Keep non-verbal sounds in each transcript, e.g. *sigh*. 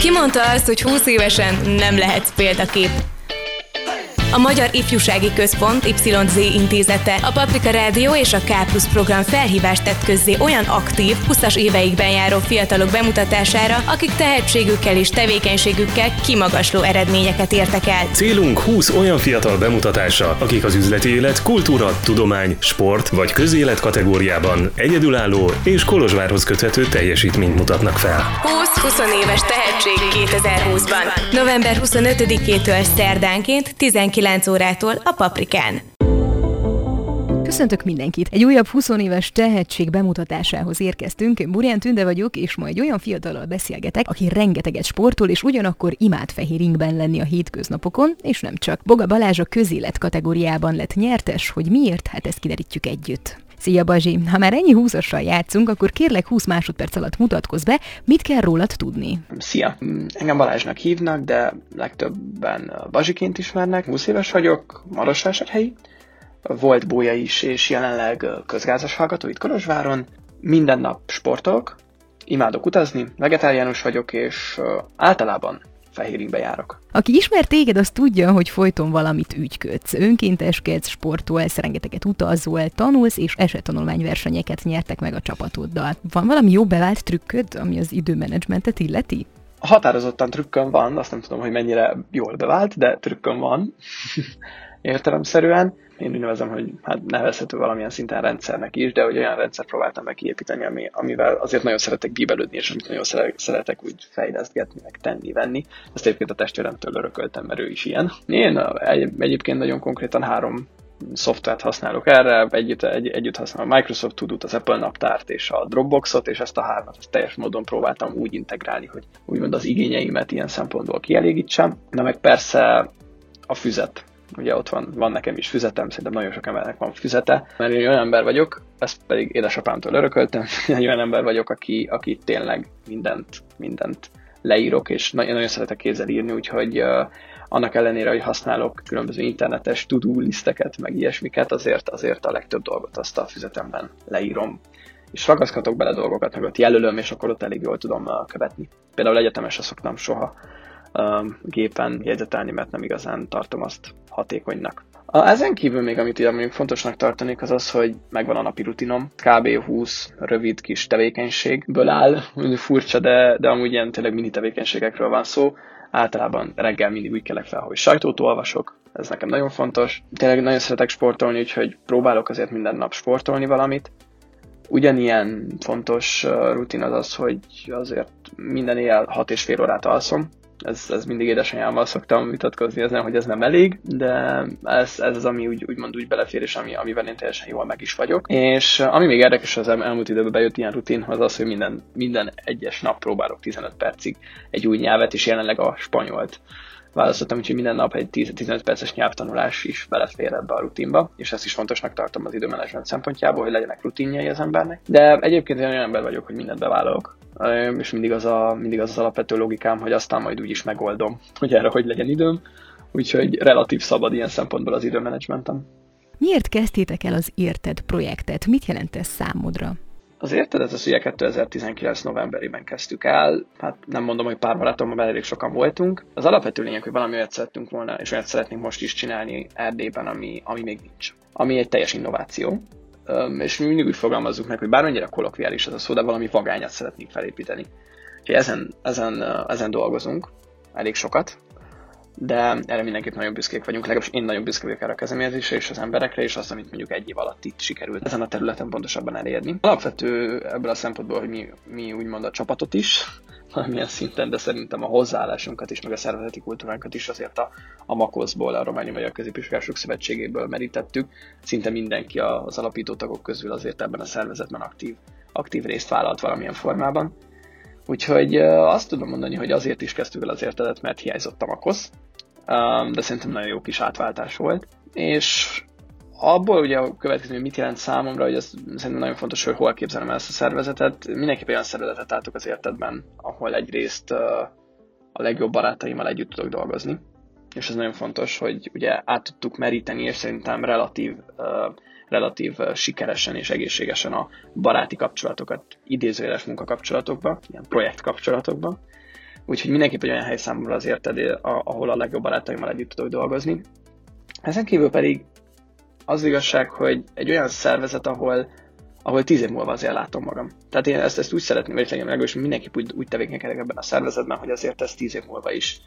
Ki mondta azt, hogy 20 évesen nem lehetsz példakép? A Magyar Ifjúsági Központ YZ intézete, a Paprika Rádió és a K Plus program felhívást tett közzé olyan aktív, 20-as éveikben járó fiatalok bemutatására, akik tehetségükkel és tevékenységükkel kimagasló eredményeket értek el. Célunk 20 olyan fiatal bemutatása, akik az üzleti élet, kultúra, tudomány, sport vagy közélet kategóriában egyedülálló és Kolozsvárhoz köthető teljesítményt mutatnak fel. 20-20 éves tehetség 2020-ban. November 25-től szerdánként 19 9 órától a Paprikán. Köszöntök mindenkit! Egy újabb 20 éves tehetség bemutatásához érkeztünk. Burján Tünde vagyok, és ma egy olyan fiatalal beszélgetek, aki rengeteget sportol, és ugyanakkor imád fehér ingben lenni a hétköznapokon, és nem csak. Boga Balázs a közélet kategóriában lett nyertes, hogy miért, hát ezt kiderítjük együtt. Szia Bazsi! Ha már ennyi húszossal játszunk, akkor kérlek 20 másodperc alatt mutatkozz be, mit kell rólad tudni? Szia! Engem Balázsnak hívnak, de legtöbben Bazsiként ismernek. 20 éves vagyok, Marosvásárhelyi. Volt bója is, és jelenleg közgázas hallgató itt Kolozsváron. Minden nap sportolok, imádok utazni, vegetáriánus vagyok, és általában fehéringbe járok. Aki ismer téged, az tudja, hogy folyton valamit ügyködsz. Önkénteskedsz, sportolsz, rengeteget utazol, tanulsz, és esettanulmányversenyeket nyertek meg a csapatoddal. Van valami jó bevált trükköd, ami az időmenedzsmentet illeti? Határozottan trükköm van, azt nem tudom, hogy mennyire jól bevált, de trükköm van *laughs* értelemszerűen én úgy nevezem, hogy hát nevezhető valamilyen szinten rendszernek is, de hogy olyan rendszer próbáltam meg kiépíteni, ami, amivel azért nagyon szeretek bíbelődni, és amit nagyon szeretek úgy fejlesztgetni, meg tenni, venni. Ezt egyébként a testvéremtől örököltem, mert ő is ilyen. Én egy, egyébként nagyon konkrétan három szoftvert használok erre, együtt, egy, együtt használom a Microsoft Tudut, az Apple naptárt és a Dropboxot, és ezt a hármat ezt teljes módon próbáltam úgy integrálni, hogy úgymond az igényeimet ilyen szempontból kielégítsem. Na meg persze a füzet, ugye ott van, van nekem is füzetem, szerintem nagyon sok embernek van füzete, mert én olyan ember vagyok, ezt pedig édesapámtól örököltem, *laughs* egy olyan ember vagyok, aki, aki tényleg mindent, mindent leírok, és nagyon, nagyon szeretek kézzel írni, úgyhogy uh, annak ellenére, hogy használok különböző internetes to-do listeket, meg ilyesmiket, azért, azért a legtöbb dolgot azt a füzetemben leírom és ragaszkodok bele dolgokat, meg ott jelölöm, és akkor ott elég jól tudom követni. Például egyetemesre szoktam soha gépen jegyzetelni, mert nem igazán tartom azt hatékonynak. A, ezen kívül még, amit még fontosnak tartanék, az az, hogy megvan a napi rutinom. Kb. 20 rövid kis tevékenységből áll, *laughs* furcsa, de, de amúgy ilyen tényleg mini tevékenységekről van szó. Általában reggel mindig úgy kelek fel, hogy sajtót olvasok, ez nekem nagyon fontos. Tényleg nagyon szeretek sportolni, úgyhogy próbálok azért minden nap sportolni valamit. Ugyanilyen fontos rutin az az, hogy azért minden éjjel 6 és fél órát alszom, ez, ez mindig édesanyámmal szoktam vitatkozni ezen, hogy ez nem elég, de ez, ez az, ami úgy, úgymond úgy belefér, és ami, amivel én teljesen jól meg is vagyok. És ami még érdekes az elmúlt időben bejött ilyen rutin, az az, hogy minden, minden egyes nap próbálok 15 percig egy új nyelvet, és jelenleg a spanyolt választottam, úgyhogy minden nap egy 10-15 perces nyelvtanulás is belefér ebbe a rutinba, és ezt is fontosnak tartom az időmenedzsment szempontjából, hogy legyenek rutinjai az embernek. De egyébként én olyan ember vagyok, hogy mindent bevállalok, és mindig az, a, mindig az az alapvető logikám, hogy aztán majd úgy is megoldom, *laughs* hogy erre hogy legyen időm, úgyhogy relatív szabad ilyen szempontból az időmenedzsmentem. Miért kezdtétek el az Érted projektet? Mit jelent ez számodra? Az érted, ez az ugye 2019 novemberében kezdtük el, hát nem mondom, hogy pár barátommal elég sokan voltunk. Az alapvető lényeg, hogy valami olyat szerettünk volna, és olyat szeretnénk most is csinálni Erdélyben, ami, ami még nincs. Ami egy teljes innováció, és mi mindig úgy fogalmazzuk meg, hogy bármennyire kolokviális ez a szó, de valami vagányat szeretnénk felépíteni. Úgyhogy ezen, ezen, ezen dolgozunk elég sokat, de erre mindenképp nagyon büszkék vagyunk, legalábbis én nagyon büszke vagyok erre a kezdeményezésre és az emberekre, és azt, amit mondjuk egy év alatt itt sikerült ezen a területen pontosabban elérni. Alapvető ebből a szempontból, hogy mi, mi úgymond a csapatot is, *laughs* valamilyen szinten, de szerintem a hozzáállásunkat is, meg a szervezeti kultúránkat is azért a, a MAKOSZ-ból, a Románia Magyar Középiskolások Szövetségéből merítettük. Szinte mindenki az alapító tagok közül azért ebben a szervezetben aktív, aktív részt vállalt valamilyen formában. Úgyhogy azt tudom mondani, hogy azért is kezdtük el az értedet, mert hiányzott a MAKOSZ, de szerintem nagyon jó kis átváltás volt. És abból ugye a következő, hogy mit jelent számomra, hogy ez szerintem nagyon fontos, hogy hol képzelem el ezt a szervezetet. Mindenképp olyan szervezetet álltok az értedben, ahol egyrészt a legjobb barátaimmal együtt tudok dolgozni. És ez nagyon fontos, hogy ugye át tudtuk meríteni, és szerintem relatív, relatív sikeresen és egészségesen a baráti kapcsolatokat idézőjeles munkakapcsolatokba, ilyen projektkapcsolatokba úgyhogy mindenképp egy olyan hely számomra az érted, ahol a legjobb barátaimmal együtt tudok dolgozni. Ezen kívül pedig az igazság, hogy egy olyan szervezet, ahol, ahol tíz év múlva azért látom magam. Tehát én ezt, ezt úgy szeretném, hogy legyen meg, és mindenképp úgy, úgy tevékenykedek ebben a szervezetben, hogy azért ez tíz év múlva is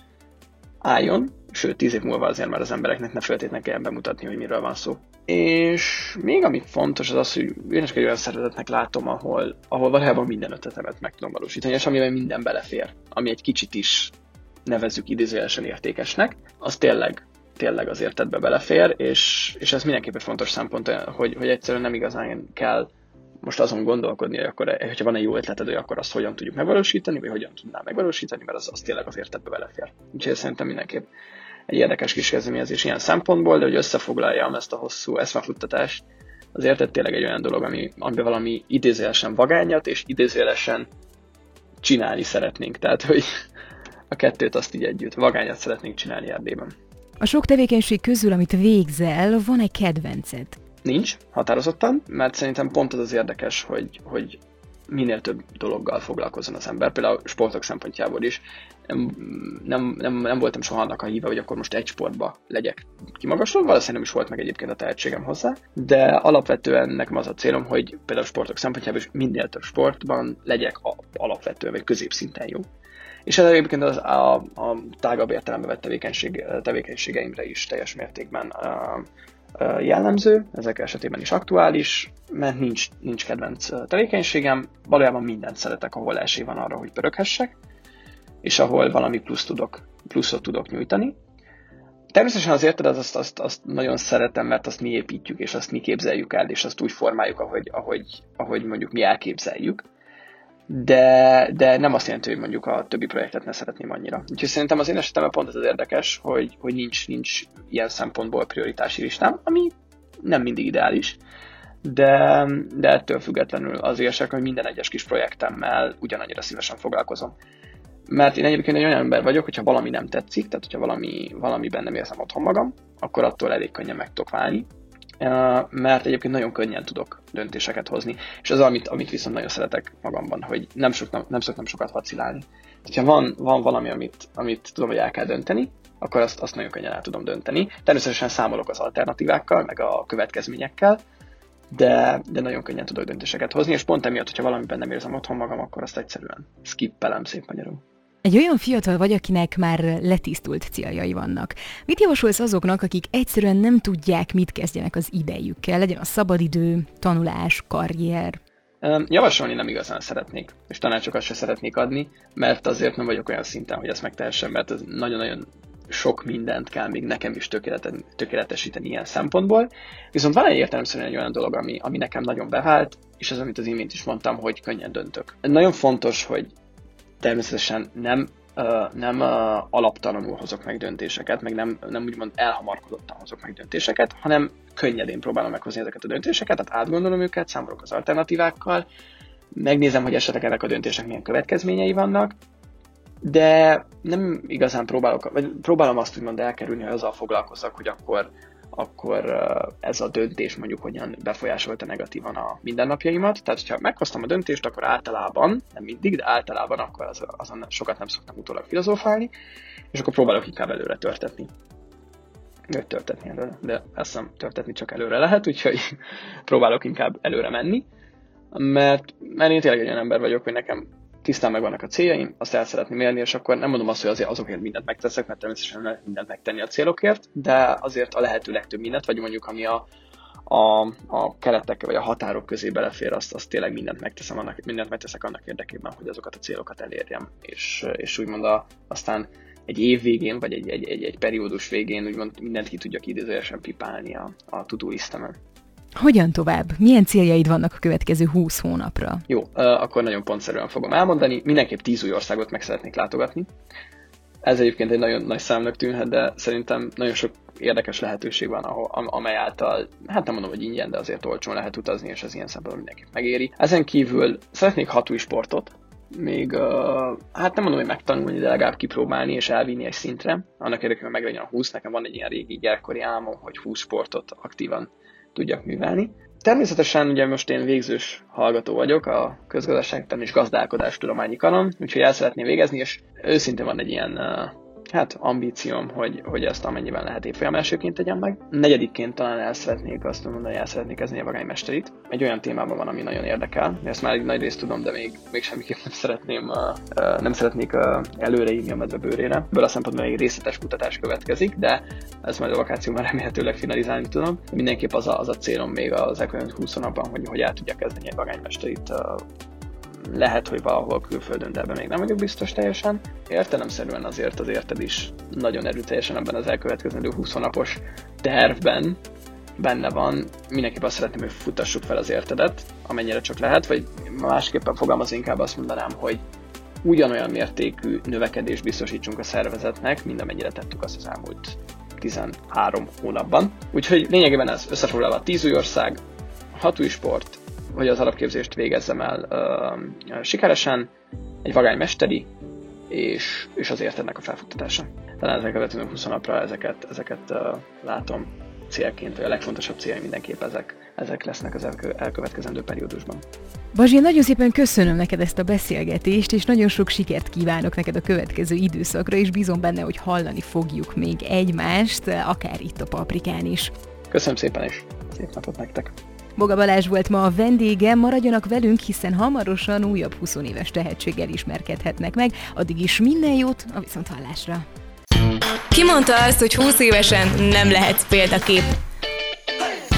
álljon, sőt, tíz év múlva azért már az embereknek ne feltétlenül kell bemutatni, hogy miről van szó. És még ami fontos az az, hogy én is egy olyan szervezetnek látom, ahol, ahol valójában minden ötletemet meg tudom valósítani, és amiben minden belefér, ami egy kicsit is nevezzük idézőjelesen értékesnek, az tényleg tényleg az értetbe belefér, és, és ez mindenképpen fontos szempont, hogy, hogy egyszerűen nem igazán kell most azon gondolkodni, hogy akkor, hogyha van egy jó ötleted, hogy akkor azt hogyan tudjuk megvalósítani, vagy hogyan tudnám megvalósítani, mert az, az tényleg az értetbe belefér. Úgyhogy szerintem mindenképp egy érdekes kis kezdeményezés ilyen szempontból, de hogy összefoglaljam ezt a hosszú eszmefuttatást, azért ez tényleg egy olyan dolog, ami, amiben valami idézélesen vagányat és idézélesen csinálni szeretnénk. Tehát, hogy a kettőt azt így együtt, vagányat szeretnénk csinálni Erdélyben. A sok tevékenység közül, amit végzel, van egy kedvenced? Nincs, határozottan, mert szerintem pont az az érdekes, hogy, hogy minél több dologgal foglalkozzon az ember, például sportok szempontjából is. Nem, nem, nem, nem voltam soha annak a híve, hogy akkor most egy sportba legyek kimagasló, valószínűleg nem is volt meg egyébként a tehetségem hozzá, de alapvetően nekem az a célom, hogy például sportok szempontjából is minél több sportban legyek a, alapvetően vagy középszinten jó. És ez egyébként az, a, a tágabb értelembe vett tevékenység, tevékenységeimre is teljes mértékben jellemző, ezek esetében is aktuális, mert nincs, nincs kedvenc tevékenységem, valójában mindent szeretek, ahol esély van arra, hogy pöröghessek, és ahol valami plusz tudok, pluszot tudok nyújtani. Természetesen az érted, azt, azt, azt nagyon szeretem, mert azt mi építjük, és azt mi képzeljük el, és azt úgy formáljuk, ahogy, ahogy, ahogy mondjuk mi elképzeljük de, de nem azt jelenti, hogy mondjuk a többi projektet ne szeretném annyira. Úgyhogy szerintem az én esetemben pont ez az érdekes, hogy, hogy nincs, nincs ilyen szempontból prioritási listám, ami nem mindig ideális, de, de ettől függetlenül az igazság, hogy minden egyes kis projektemmel ugyanannyira szívesen foglalkozom. Mert én egyébként egy olyan ember vagyok, hogyha valami nem tetszik, tehát hogyha valami, valamiben nem érzem otthon magam, akkor attól elég könnyen meg tudok válni, mert egyébként nagyon könnyen tudok döntéseket hozni. És az, amit, amit viszont nagyon szeretek magamban, hogy nem, sok, nem, nem szoktam sokat vacilálni. Ha van, van valami, amit, amit tudom, hogy el kell dönteni, akkor azt, azt nagyon könnyen el tudom dönteni. Természetesen számolok az alternatívákkal, meg a következményekkel, de, de nagyon könnyen tudok döntéseket hozni, és pont emiatt, hogyha valamiben nem érzem otthon magam, akkor azt egyszerűen skippelem szép magyarul. Egy olyan fiatal vagy, akinek már letisztult céljai vannak. Mit javasolsz azoknak, akik egyszerűen nem tudják, mit kezdjenek az idejükkel? Legyen a szabadidő, tanulás, karrier? Javasolni nem igazán szeretnék, és tanácsokat se szeretnék adni, mert azért nem vagyok olyan szinten, hogy ezt megtehessem, mert ez nagyon-nagyon sok mindent kell még nekem is tökéletesíteni ilyen szempontból. Viszont van egy értelemszerűen egy olyan dolog, ami, ami nekem nagyon bevált, és az, amit az imént is mondtam, hogy könnyen döntök. Nagyon fontos, hogy természetesen nem nem alaptalanul hozok meg döntéseket, meg nem, nem úgymond elhamarkodottan hozok meg döntéseket, hanem könnyedén próbálom meghozni ezeket a döntéseket, tehát átgondolom őket, számolok az alternatívákkal, megnézem, hogy esetleg ennek a döntésnek milyen következményei vannak, de nem igazán próbálok, vagy próbálom azt úgymond elkerülni, hogy azzal foglalkozzak, hogy akkor akkor ez a döntés mondjuk hogyan befolyásolta negatívan a mindennapjaimat. Tehát, hogyha meghoztam a döntést, akkor általában, nem mindig, de általában akkor az, azon sokat nem szoktam utólag filozófálni, és akkor próbálok inkább előre törtetni. Vagy törtetni előre, de ezt nem törtetni csak előre lehet, úgyhogy *laughs* próbálok inkább előre menni, mert, mert én tényleg egy olyan ember vagyok, hogy nekem tisztán megvannak a céljaim, azt el szeretném érni, és akkor nem mondom azt, hogy azért azokért mindent megteszek, mert természetesen nem lehet mindent megtenni a célokért, de azért a lehető legtöbb mindent, vagy mondjuk ami a, a, a keretek vagy a határok közé belefér, azt, azt tényleg mindent megteszem, annak, mindent megteszek annak érdekében, hogy azokat a célokat elérjem, és, és úgymond a, aztán egy év végén, vagy egy, egy, egy, egy periódus végén úgymond mindent ki tudjak idézőjesen pipálni a, a to-do. Hogyan tovább? Milyen céljaid vannak a következő 20 hónapra? Jó, akkor nagyon pontszerűen fogom elmondani. Mindenképp 10 új országot meg szeretnék látogatni. Ez egyébként egy nagyon nagy számnak tűnhet, de szerintem nagyon sok érdekes lehetőség van, ahol, amely által, hát nem mondom, hogy ingyen, de azért olcsón lehet utazni, és az ilyen szempontból mindenképp megéri. Ezen kívül szeretnék hat új sportot, még, hát nem mondom, hogy megtanulni, de legalább kipróbálni és elvinni egy szintre. Annak érdekében meglegyen a 20, nekem van egy ilyen régi gyerekkori álmom, hogy 20 sportot aktívan tudjak művelni. Természetesen ugye most én végzős hallgató vagyok a közgazdaságtan és gazdálkodás tudományi kanon, úgyhogy el szeretném végezni, és őszintén van egy ilyen hát ambícióm, hogy, hogy ezt amennyiben lehet évfolyam elsőként tegyem meg. Negyedikként talán el szeretnék azt mondani, el szeretnék kezdeni a vagánymesterit. Egy olyan témában van, ami nagyon érdekel. Ezt már egy nagy részt tudom, de még, még semmiképp nem szeretném, uh, nem szeretnék uh, előreírni a medve bőrére. Ebből a szempontból egy részletes kutatás következik, de ez majd a vakációban remélhetőleg finalizálni tudom. Mindenképp az a, az a célom még az elkövetkező 20 napban, hogy, hogy el tudja kezdeni egy vagánymesterit uh, lehet, hogy valahol külföldön, de ebben még nem vagyok biztos teljesen. Értelemszerűen azért az érted is nagyon erőteljesen ebben az elkövetkező 20 napos tervben benne van. Mindenképp azt szeretném, hogy futassuk fel az értedet, amennyire csak lehet, vagy másképpen fogalmaz inkább azt mondanám, hogy ugyanolyan mértékű növekedés biztosítsunk a szervezetnek, mint amennyire tettük azt az elmúlt 13 hónapban. Úgyhogy lényegében ez összefoglalva 10 új ország, 6 új sport, hogy az alapképzést végezzem el uh, sikeresen, egy vagány mesteri, és, és az értednek a felfutatása. Talán ezek következő 20 napra ezeket, ezeket uh, látom célként, vagy a legfontosabb cél mindenképp ezek, ezek lesznek az elkövetkezendő periódusban. Bazsi, nagyon szépen köszönöm neked ezt a beszélgetést, és nagyon sok sikert kívánok neked a következő időszakra, és bízom benne, hogy hallani fogjuk még egymást, akár itt a paprikán is. Köszönöm szépen, és szép napot nektek! Boga Balázs volt ma a vendége, maradjanak velünk, hiszen hamarosan újabb 20 éves tehetséggel ismerkedhetnek meg. Addig is minden jót, a viszonthallásra! Ki mondta azt, hogy 20 évesen nem lehetsz példakép?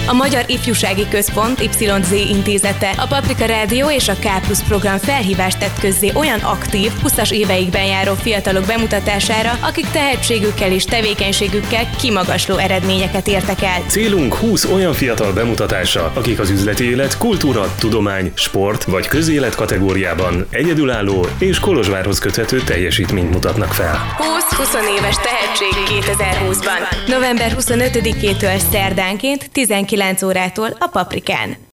A Magyar Ifjúsági Központ YZ intézete, a Paprika Rádió és a K Plus program felhívást tett közzé olyan aktív, 20-as éveikben járó fiatalok bemutatására, akik tehetségükkel és tevékenységükkel kimagasló eredményeket értek el. Célunk 20 olyan fiatal bemutatása, akik az üzleti élet, kultúra, tudomány, sport vagy közélet kategóriában egyedülálló és Kolozsvárhoz köthető teljesítményt mutatnak fel. 20-20 éves tehetség 2020-ban. November 25-től szerdánként 19 9 órától a Paprikán.